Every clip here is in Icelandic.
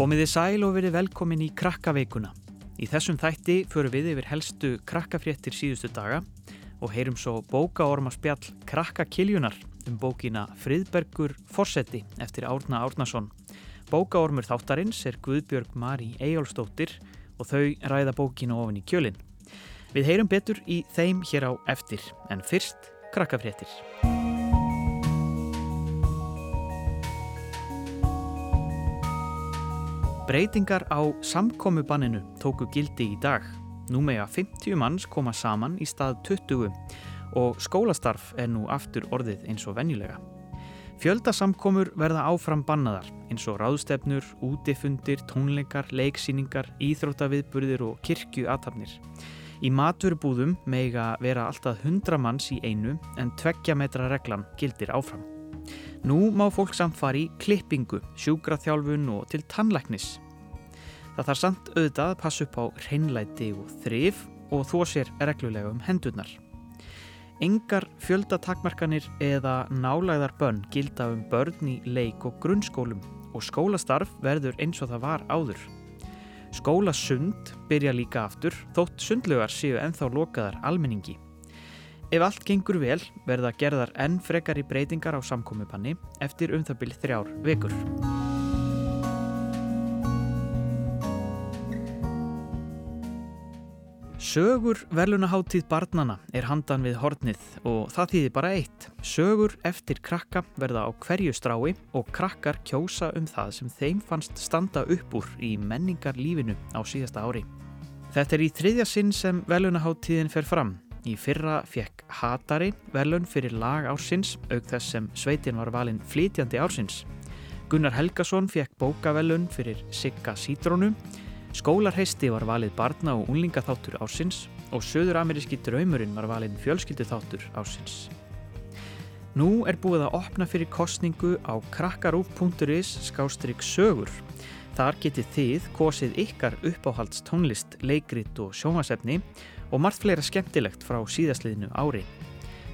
Komiði sæl og verið velkomin í krakkaveikuna. Í þessum þætti förum við yfir helstu krakkafréttir síðustu daga og heyrum svo bókaorma spjall Krakkakiljunar um bókina Friðbergur Forseti eftir Árna Árnason. Bókaormur þáttarins er Guðbjörg Marí Eyjólfsdóttir og þau ræða bókinu ofin í kjölinn. Við heyrum betur í þeim hér á eftir en fyrst krakkafréttir. Breytingar á samkomubanninu tóku gildi í dag. Nú með að 50 manns koma saman í stað 20 og skólastarf er nú aftur orðið eins og venjulega. Fjöldasamkomur verða áfram bannaðar eins og ráðstefnur, útifundir, tónleikar, leiksýningar, íþróttaviðburðir og kirkjuatafnir. Í maturubúðum meiga vera alltaf 100 manns í einu en tveggja metra reglan gildir áfram. Nú má fólk samt fari í klippingu, sjúgraþjálfun og til tannlæknis. Það þarf samt auðvitað að passa upp á hreinlæti og þrif og þó sér reglulega um hendurnar. Engar fjöldatakmarkanir eða nálæðar bönn gilda um börn í leik og grunnskólum og skólastarf verður eins og það var áður. Skólasund byrja líka aftur þótt sundlugar séu enþá lokaðar almenningi. Ef allt gengur vel verða gerðar enn frekar í breytingar á samkomiðpanni eftir um það byrj þrjár vekur. Sögur velunaháttíð barnana er handan við hornið og það þýðir bara eitt. Sögur eftir krakka verða á hverju strái og krakkar kjósa um það sem þeim fannst standa upp úr í menningarlífinu á síðasta ári. Þetta er í þriðja sinn sem velunaháttíðin fer fram Í fyrra fekk Hatari velun fyrir lag ársins auk þess sem sveitin var valinn flytjandi ársins. Gunnar Helgason fekk bókavelun fyrir Sigga Sítrónu. Skólarheisti var valið barna og unlingaþáttur ársins og söður-ameríski draumurinn var valinn fjölskylduþáttur ársins. Nú er búið að opna fyrir kostningu á krakkarúf.is skástrygg sögur. Þar getið þið kosið ykkar uppáhalds tónlist, leikrit og sjómasefni og margt fleira skemmtilegt frá síðastliðinu ári.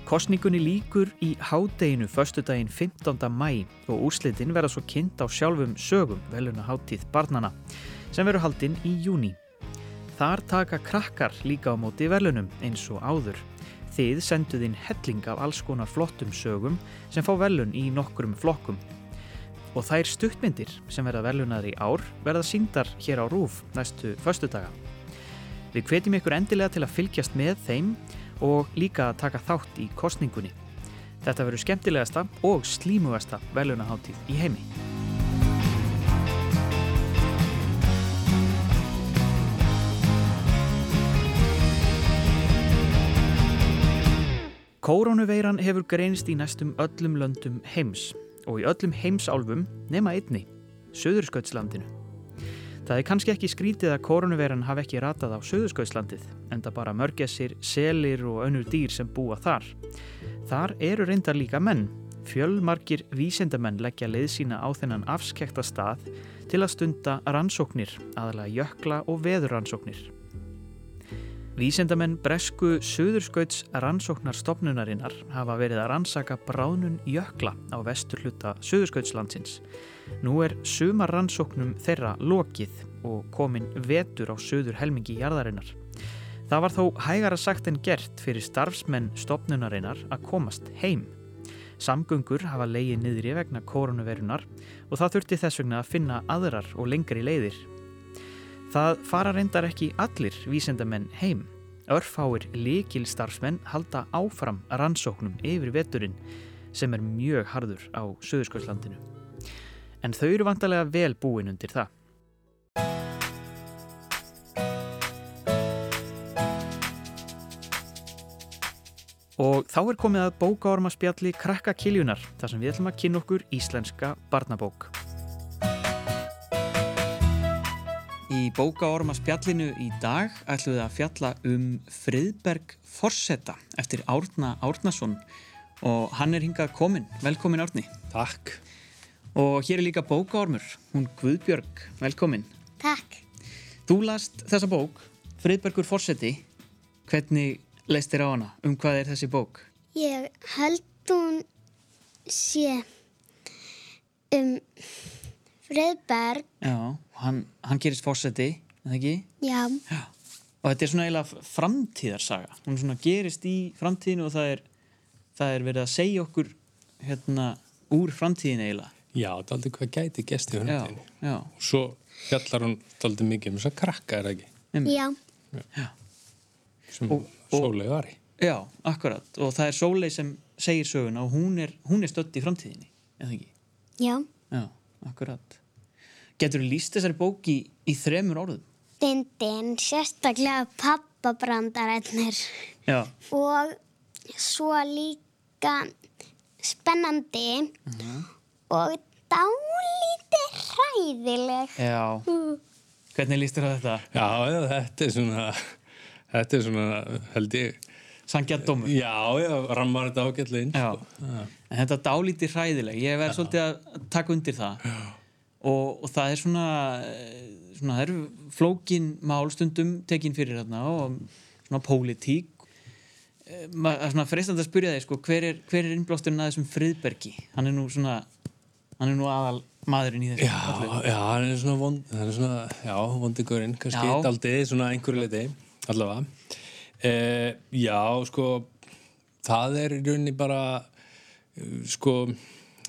Kostningunni líkur í hádeginu förstudaginn 15. mæ og úrslitin verða svo kynnt á sjálfum sögum veluna háttíð barnana sem veru haldinn í júni. Þar taka krakkar líka á móti velunum eins og áður. Þið senduð inn helling af alls konar flottum sögum sem fá velun í nokkrum flokkum. Og þær stuttmyndir sem verða velunar í ár verða síndar hér á Rúf næstu förstudaga. Við hvetjum ykkur endilega til að fylgjast með þeim og líka að taka þátt í kostningunni. Þetta verður skemmtilegasta og slímugasta velunaháttíð í heimi. Koronaveiran hefur greinst í næstum öllum löndum heims og í öllum heimsálfum nema einni, Suðursköldslandinu. Það er kannski ekki skrítið að koronaviran hafi ekki ratað á Suðuskauðslandið, enda bara mörgessir, selir og önnur dýr sem búa þar. Þar eru reyndar líka menn. Fjölmarkir vísendamenn leggja leið sína á þennan afskekta stað til að stunda rannsóknir, aðalega jökla og veðurrannsóknir. Vísendamenn Bresku Suðurskauts rannsóknarstofnunarinnar hafa verið að rannsaka bráðnun jökla á vestur hluta Suðurskautslandsins Nú er sumar rannsóknum þeirra lokið og komin vetur á söður helmingi jarðarinnar. Það var þó hægara sagt en gert fyrir starfsmenn stopnunarinnar að komast heim. Samgöngur hafa leiðið niður í vegna koronavirunar og það þurfti þess vegna að finna aðrar og lengri leiðir. Það fara reyndar ekki allir vísendamenn heim. Örfáir líkil starfsmenn halda áfram rannsóknum yfir veturinn sem er mjög harður á Suðurskjöldslandinu en þau eru vantarlega vel búin undir það. Og þá er komið að bókaormaspjalli Krakka Kiljunar, þar sem við ætlum að kynna okkur íslenska barnabók. Í bókaormaspjallinu í dag ætlum við að fjalla um Friðberg Forsetta eftir Árna Árnason og hann er hingað komin. Velkomin Árni. Takk. Og hér er líka bókaormur, hún Guðbjörg, velkomin. Takk. Þú last þessa bók, Friðbergur Forseti. Hvernig leist þér á hana? Um hvað er þessi bók? Ég held hún sé um Friðberg, Já, hann, hann gerist fósetti, en það ekki? já, Og þetta er svona eiginlega framtíðarsaga. Hún svona gerist í framtíðinu og það er, það er verið að segja okkur hérna úr framtíðinu eiginlega. Já, þetta er aldrei hvað gæti gest í Já, hundinni. já, Og svo fjallar hún aldrei mikið um þess að krakka er það ekki, já, sem Og- og- sólega var í. já, akkurat. Og það er Sóley sem segir söguna og hún er, hún er stödd í framtíðinni, en það ekki? já. Já, akkurat. Getur þú líst þessari bóki í þremur orðum? Dindin, sérstaklega pappabrandarennir Já. og svo líka spennandi og dálítið hræðileg. Já. Hvernig líst þér á þetta? Já, já, þetta er svona, þetta er svona, held ég, Sangjart dómur. já, já, rammar þetta ágætlega inn. Já. sko. En þetta dálítið hræðileg. Ég verð svolítið að taka undir það. Og, og það er svona, eh, svona, það eru flókin málstundum tekin fyrir þarna og svona pólitík. Eh, ma- Það er svona freistandi að spyrja þig, sko, hver er, er innblásturinn að þessum friðbergi? Hann er nú svona, hann er nú aðal maðurinn í þessu. Já, já, hann er svona vond, hann er svona, já, vondigurinn, kannski daldið, svona einhverju leiti, allavega. Eh, já, sko, það er í rauninni bara, eh, sko,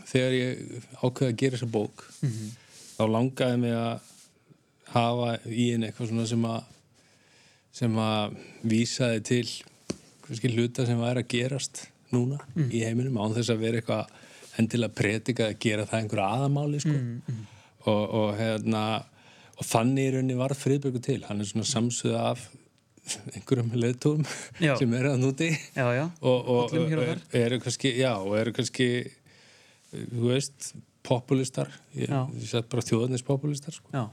þegar ég ákveði að gera þessa bók, þá langaði mig að hafa í henni eitthvað svona sem að, sem að vísaði til kannski hluta sem væri að gerast núna í heiminum án þess að vera eitthvað endilega predika að gera það einhverja aðamáli sko. og, og hérna og þannig í rauninni varð friðbjörgu til hann er svona samsöða af einhverjum leðtúum Já. sem eru að núti Já, já. og, og er, eru kannski já, og eru kannski þú veist, populistar. Ég, ég sett bara þjóðanis populistar sko. Já,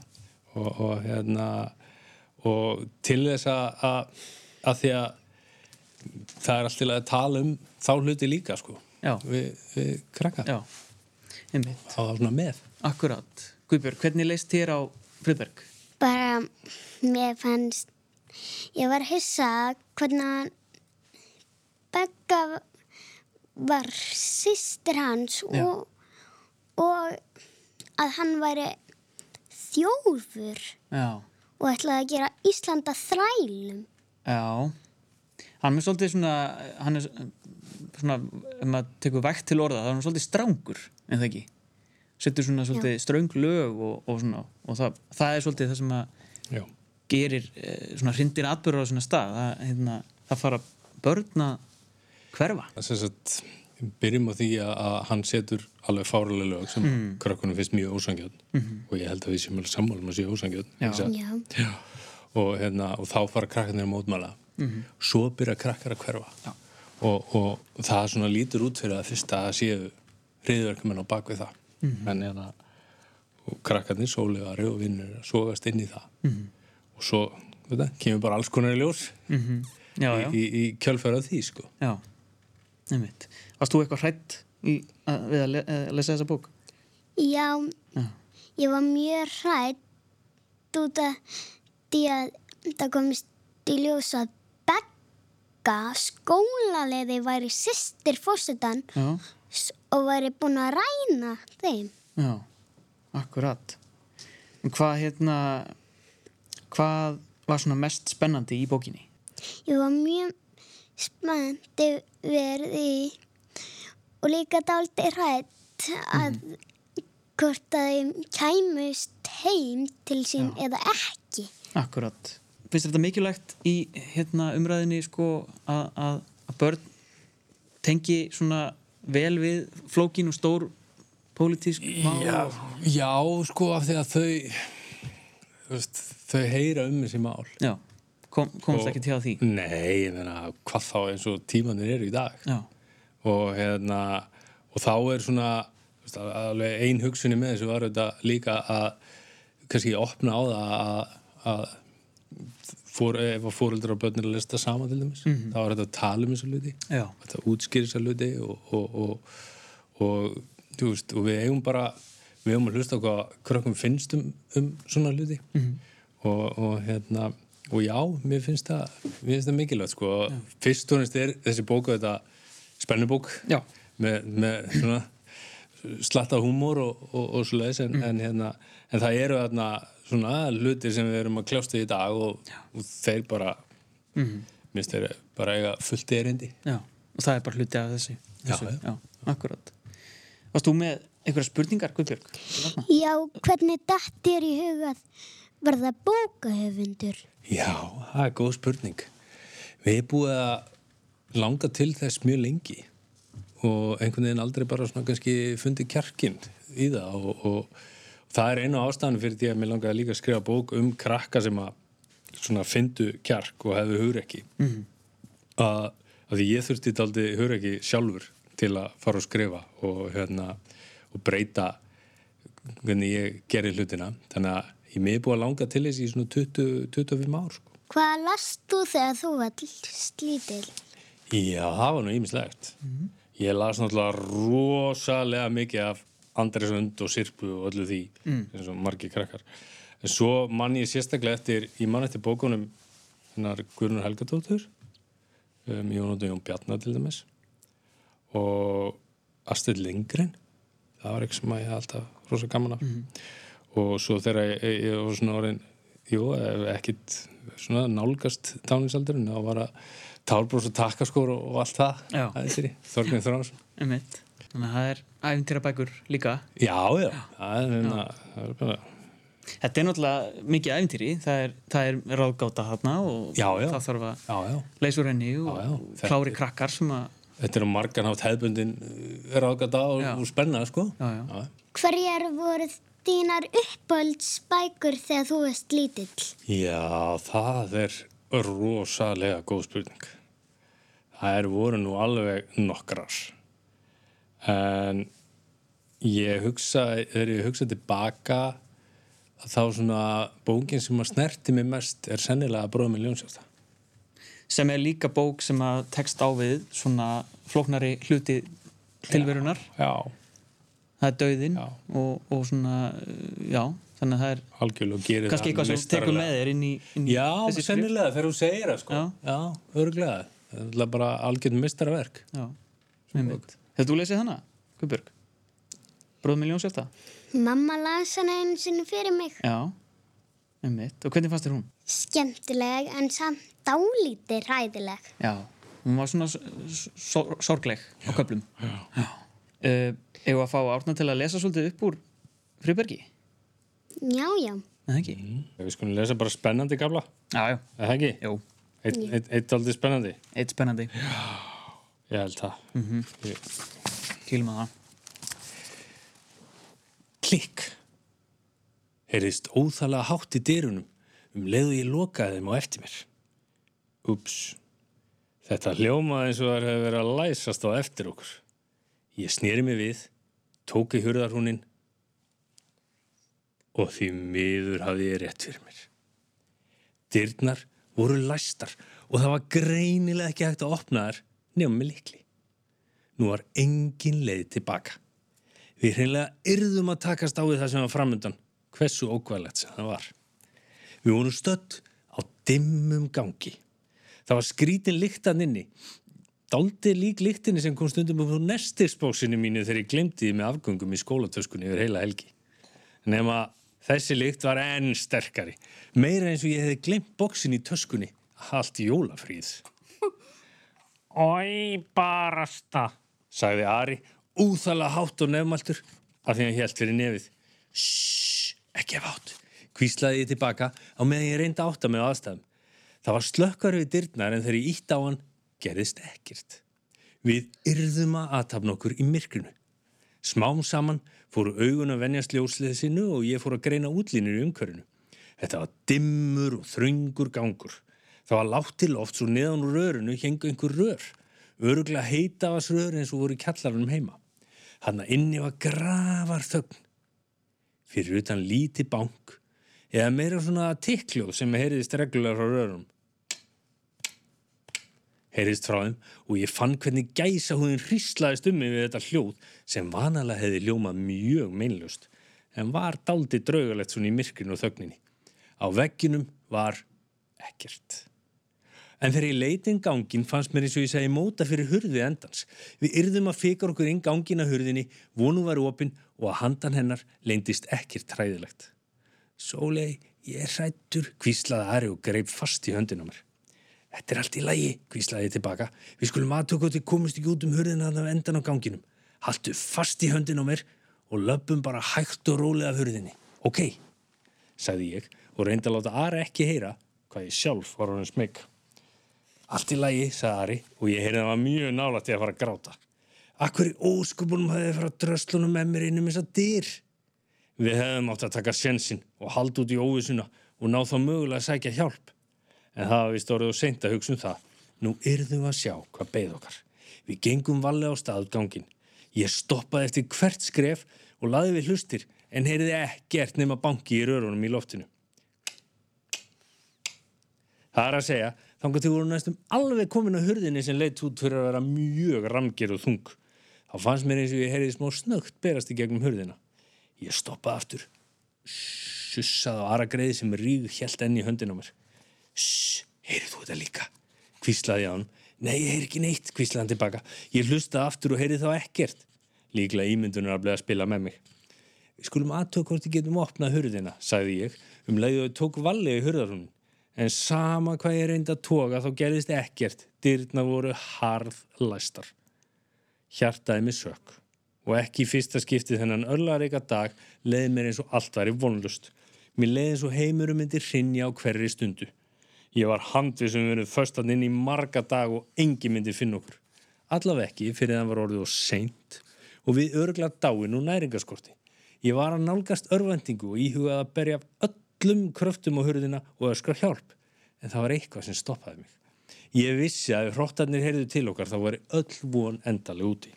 og, og hérna og til þess að að, því að það er alltaf að tala um þá hluti líka sko. Já. við, við krakka. Á það svona með. Akkurat. Guðbjörg, hvernig leist þér á Friðberg? Bara, mér fannst, ég var hissa hvernig Begga var sýstir hans Já. og, og að hann væri þjófur Já. og ætlaði að gera Íslanda þrælum. Já. Hann er svolítið svona, hann er svona, ef maður tekur vægt til orða, það er hann svolítið strángur, en það ekki? Settur svona svolítið ströng lög og, og svona, og það, það er svolítið það sem að já, gerir eh, svona hrindir atbyrður á svona stað, það, hérna, það fara börn að hverfa. það sem sagt byrjum á því að, að hann setur alveg fáralega lög sem mm. krakkunum finnst mjög ósangjöld og ég held að við séum alveg sammálum að séu ósangjöld Já. Já. Já. Og, hérna, og þá fara krakkarnir að mótmæla. Svo byrja krakkar að hverfa. Og, og það svona lítur út fyrir að fyrst að séu hriðverkumenn á bakvið það. En hérna og krakkarnir, sólegari og vinnur að sogast inn í það. Og svo, veit það, kemur bara alls konar í ljós Mm Já, já, í, í, í kjölfæra því, sko. Já. Einmitt. Varst þú eitthvað hrætt í, að, við að, le, að lesa þessa bók? Já, Já. ég var mjög hrætt út af því að það komist í ljós að Begga skólaleiði væri sýstir fórsetan og væri búin að ræna þeim. Já, akkurat. En hvað hérna, hvað var svona mest spennandi í bókinni? Ég var mjög spennandi verið í og líka dálítið hrætt að hvort að þeim kæmust heim til sín eða ekki. Akkurat. Finnst þetta mikilvægt í hérna umræðinni sko að, að, að börn tengi svona vel við flókin og stór pólitísk mál? Já, og- já, sko, af því að þau veist, þau heyra um þessi mál Já, kom, komst Og- ekki til því? Nei, ég meina, hvað þá eins og tímanir eru í dag Já, og hérna og þá er svona alveg ein hugsunni með þessu var þetta líka að kannski opna á það að, að fór, ef að fóreldrar og börnir að lista saman til dæmis þá er þetta að tala um þessu hluti. Já, þetta útskýri þessu hluti og, og, og, og, veist, og við eigum bara við eigum að hlusta á hvað krökkum finnst um, um svona hluti. Og, og hérna og já, mér finnst það, mér finnst það mikilvægt sko, fyrst og næst er þessi bóku þetta spennubók með, með svona slatta húmor og, og, og svo leiðis en, en, hérna, en það eru þarna svona hlutir sem við erum að kljásta í dag og, og þeir bara minnst þeir bara eiga fullt erindi Já, og það er bara hluti af þessi, þessu. já. já akkurat Varst þú með einhverja spurningar, Guðbjörg? Já, hvernig datt þér í hugað verða bókahöfundur? Já, það er góð spurning Við erum búið að langa til þess mjög lengi og einhvern veginn aldrei bara svona kannski fundið kjarkinn í það og, og það er einu ástæðan fyrir því að mér langaði líka að skrifa bók um krakka sem að svona fyndu kjark og hefðu hugrekki mm -hmm. að, að því ég þurfti daldi hugrekki sjálfur til að fara og skrifa og, hérna, og breyta hvernig ég gerir hlutina þannig að ég er búið að langa til þess í svona 20, 25 ár sko. Hvað last þú þegar þú var slítil? Já, það var nú ímislegt. Ég las náttúrulega rosalega mikið af Andresund og Sirpu og öllu því, eins og margir krakkar. En svo mann ég sérstaklega eftir, ég mann eftir bókunum hennar Guðrun Helgadóttur, um, Jón og Jón Bjarnar til dæmis, og Astrid Lindgren, það var eitthvað sem að ég alltaf rosa gaman af. Og svo þegar ég, ég, ég var svona orðin, jú, ekkit svona nálgast táningsaldurinn, þá var að tálbrós og takkaskór og, allt það Já. Þránsson Einmitt. Þannig að það er æfintýrabækur líka. Já, já, það er, hérna, það er bara Þetta er náttúrulega mikið æfintýri, það er, það er ráðgáta þarna og Já, já. það þarf að Já, já, leysa úr henni og, Já, já. klári krakkar sem að, þetta er á margan hátt hefðbundin ráðgata og, Já. og spenna, sko já, já. Hverjar voru þínar uppáhaldsbækur þegar þú varst lítill? Já, það er rosalega góð spurning Það er voru nú alveg nokkrar en ég hugsa þegar ég hugsa tilbaka þá svona bókin sem að snerti mig mest er sennilega bróðum með ljónsjásta Sem er líka bók sem að tekst á við svona flóknari hluti tilverunar. Já, Það er dauðinn Já. og, og svona, uh, já, þannig að það er algjörlega kannski eitthvað sem tekur með þér inn í, inn í Já, sennilega þegar þú segir það sko Já. Já, örglega Það er bara Já, einmitt. Hefur þú lesið hana, Guðbjörg? Bróð miljón sérsta? Mamma las hana einu sinni fyrir mig. Já, einmitt. Og hvernig fannst þér hún? Skemmtileg en samt dálítið ræðileg. Já, hún var svona sorgleg á köflum. Já. já. Uh, Eða að fá Árna til að lesa svolítið upp úr Fribergi? Já, já. Nei, ekki? Við skulum lesa bara spennandi gafla Já, já. Er Það ekki? Jú, Eitt, eitt, eitt aldrei spennandi eitt spennandi. Ég held það Ég- Kýlum að það. Klikk Heyrðist óþalega hátt í dyrunum um leið og ég lokaði þeim á eftir mér Ups Þetta hljómaði eins og það hefði verið að læsast á eftir okkur Ég snýri mig við tók í hurðarhúnin og því miður hafði ég rétt fyrir mér Dyrnar voru læstar og það var greinilega ekki hægt að opna þær nefnum með likli Nú var engin leið tilbaka Við hreinlega yrðum að takast á við það sem var framöndan, hversu ókvæðlegt sem það var. Við vorum stödd á dimmum gangi. Það var skrítin lyktan inni. Daldið lík lyktinni sem kom stundum upp úr nestisbóksinu mínu þegar ég glemdi því með afgöngum í skólatöskunni yfir heila helgi. Nefn að þessi lykt var enn sterkari. Meira eins og ég hefði glemt bóksin í töskunni. Allt jólafríð. Ói, barasta, sagði Ari, úþalega hátt og nefnmaltur af því að hann hélt fyrir nefið. Shhh, ekki af hátt, kvíslaði ég tilbaka á meðan ég reyndi að átta á aðstæðum. Það var slökkar við dyrnar en þegar ég ítt á hann gerðist ekkert. Við yrðum að aðtapna okkur í myrkrinu. Smám saman fóru augun að venjast ljósliðsinu og ég fór að greina útlínir í umhverfinu. Þetta var dimmur og þröngur gangur. Það var látt til oft svo neðan rörinu hengu einhver rör. Öruglega heita var rör eins og voru í kjallarunum heima. Hanna inni var grafar þögn. Fyrir utan líti bank eða meira svona tikkljóð sem heyriðist reglulega frá rörum. Heyrðist frá þeim og ég fann hvernig gæsa húðin hríslaðist um mig við þetta hljóð sem vanalega hefði ljómað mjög meinlust en var daldi draugalegt svona í myrkrinu og þögninni. Á vegginum var ekkert. En þegar ég leiti inn gangin fannst mér eins og ég segi móta fyrir hurði endans. Við yrðum að fikar okkur inn gangin að hurðinni, vonum var opinn og að handan hennar leindist ekkir træðilegt. Sólei, ég er hrættur, kvíslaði Ari og greip fast í höndin á mér. Þetta er allt í lægi, kvíslaði ég tilbaka. Við skulum aðtöku að þið komist ekki út um hurðina að endan á ganginum. Haltu fast í höndin á mér og löpum bara hægt og rólega af hurðinni. Ok, sagði ég og reyndi að láta Ari ekki heyra hvað ég sjálf var hann smeg. Allt í lagi, sagði Ari og ég heyrði að það var mjög nálægt ég að fara að gráta. Akkur í óskupunum hafði þið farað dröslunum með mér innum þess að dyr. Við hefðum átt að taka sjensin og halda út í óvisuna og ná þá mögulega að sækja hjálp. En það var vist orðið og seint að hugsa um það. Nú yrðum að sjá hvað beigð okkar. Við gengum vallega á staðgangin. Ég stoppaði eftir hvert skref og laði við hlustir en heyriði ekkert nema banki í rörunum í loftinu. Það er að segja, þannig að þið voru næstum alveg komin á hurðinni sem leitt út fyrir að vera mjög ramger og þung. Þá fannst mér eins og ég heyriði smá snögt berast í gegnum hurðina. Ég stoppaði aftur, sussaði á aðra greiði sem ríð helt enn í höndin á mér. Sss, heyrið þú þetta líka? Á hann. Nei, ég heyr ekki neitt, kvíslaði hann tilbaka. Ég hlustaði aftur og heyrið þá ekkert. Líklega ímyndunar að bleið að spila með mig. Við skulum aðtöku hvort ég getum opnað hurðina, sagði ég, um leiðu tók vallega í hurðarhúnin. En sama hvað ég reyndi að toga þá gerðist ekkert. Dyrna voru harð læstar. Hjartaði mig sök. Og ekki í fyrsta skiptið þennan örlareika dag leiði mér eins og allt væri vonlust. Mér leiði eins og heimurum myndi hrinja á hverri stundu. Ég var handvið sem verið förstan inn í marga dag og engi myndi finna okkur. Allaveg ekki fyrir það var orðið og seint og við örgla dáin og næringaskorti. Ég var að nálgast örvendingu og íhugaði að berja öllum kröftum á hurðina og öskra hjálp. En það var eitthvað sem stoppaði mig. Ég vissi að ef hróttarnir heyrðu til okkar þá var öll von endalega úti.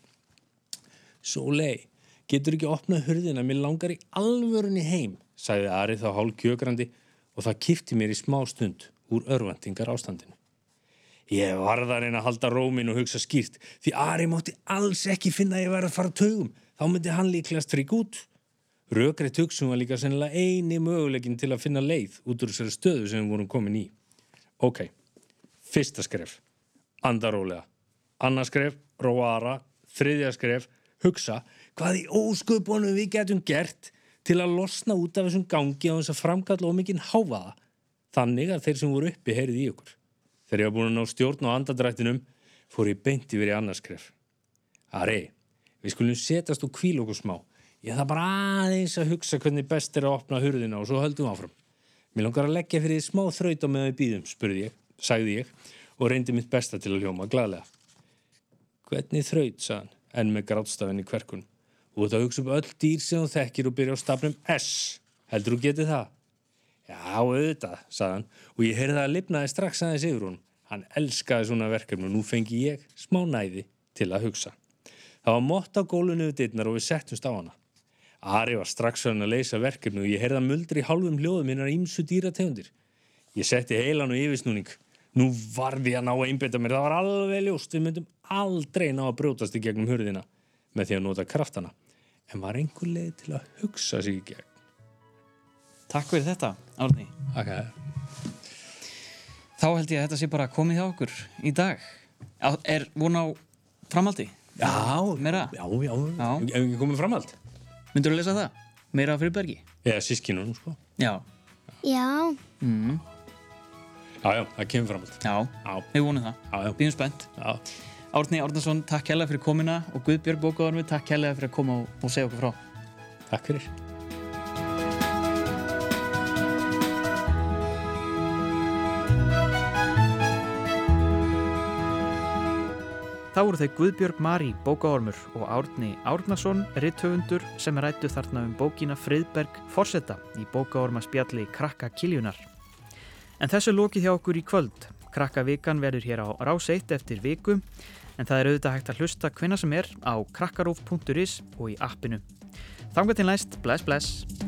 Sólei, getur ekki opnað hurðina, mér langar í alvörunni heim, sagði Ari þá hálf kjögrandi og það kifti mér í smá stund úr örvendingar ástandinu. Ég varða að reyna að halda rómin og hugsa skýrt því Ari mátti alls ekki finna að ég væri að fara tögum, þá myndi hann líklegast frík út. Rökriðt hugsun var líka sennilega eini möguleikin til að finna leið út úr þessari stöðu sem við vorum komin í. Ok, fyrsta skref, andarólega, annarskref, róara, þriðja skref, hugsa hvað í ósköpunum við getum gert til að losna út af þessum gangi á þess að framkalla ómikinn háfaða. Þannig að þeir sem voru uppi heyrið í okkur. Þegar ég var búin að ná stjórn á andadrættinum fór ég beint yfir í annarskref. Ari, við skulum setast og kvíla okkur smá. Ég það bara aðeins að hugsa hvernig best er að opna hurðina og svo höldum áfram. Mér langar að leggja fyrir því smá þraut á meðan við býðum, spurði ég, sagði ég og reyndi mitt besta til að hljóma glæðlega. Hvernig þraut, sagðan, enn með grátstafinn í kverkun. Og þetta hugsa upp öll dýr sem þú þekkir og byrja á stafnum S. Heldur þú getið það? Já, auðvitað, sagðan, og ég heyrði að lifnaði strax aðeins yfir hún. Hann elskaði svona verkefni og nú fengi ég smá næði til að hugsa. Það var mótt á gólunni við dittnar og við settumst á hana. Ari var strax að leysa verkefni og ég heyrða muldri í hálfum hljóðum minnar ímsu dýrategundir. Ég setti heilan og yfirsnúning. Nú varði ég að ná að einbeta mér. Það var alveg ljóst. Við myndum aldrei ná að brjótast í gegnum hurðina með því að nota kraftana. En var einhver leið til að hugsa sig í gegn. Takk fyrir þetta, Árni. Okay. Þá held ég að þetta sé bara komið hjá okkur í dag. Á- Er von á framhaldi? Já, Meira? já, já, Já. Ef ekki komið fram allt. Myndur þú lesa það? Meira af Friðbergi? Eða sískinunum, sko. Já. Já, Mm. Já, já, það kemur fram allt. Já, Já, við vonum það. já, já. Býðum spennt. já. Árni Árnason, takk hérlega fyrir komina og Guðbjörg Bókaðarmi, takk hérlega fyrir að koma og, og segja okkur frá. Takk fyrir. Þá voru þau Guðbjörg Marí, bókaormur og Árni Árnason, rittöfundur sem rættu þarna um bókina Friðberg Forsetta í bókaorma spjalli Krakka Kiljunar. En þessu lokið hjá okkur í kvöld. Krakka vikan verður hér á rás 1 eftir viku, en það er auðvitað hægt að hlusta hvenna sem er á krakkaróf.is og í appinu. Þanga til næst, bless bless!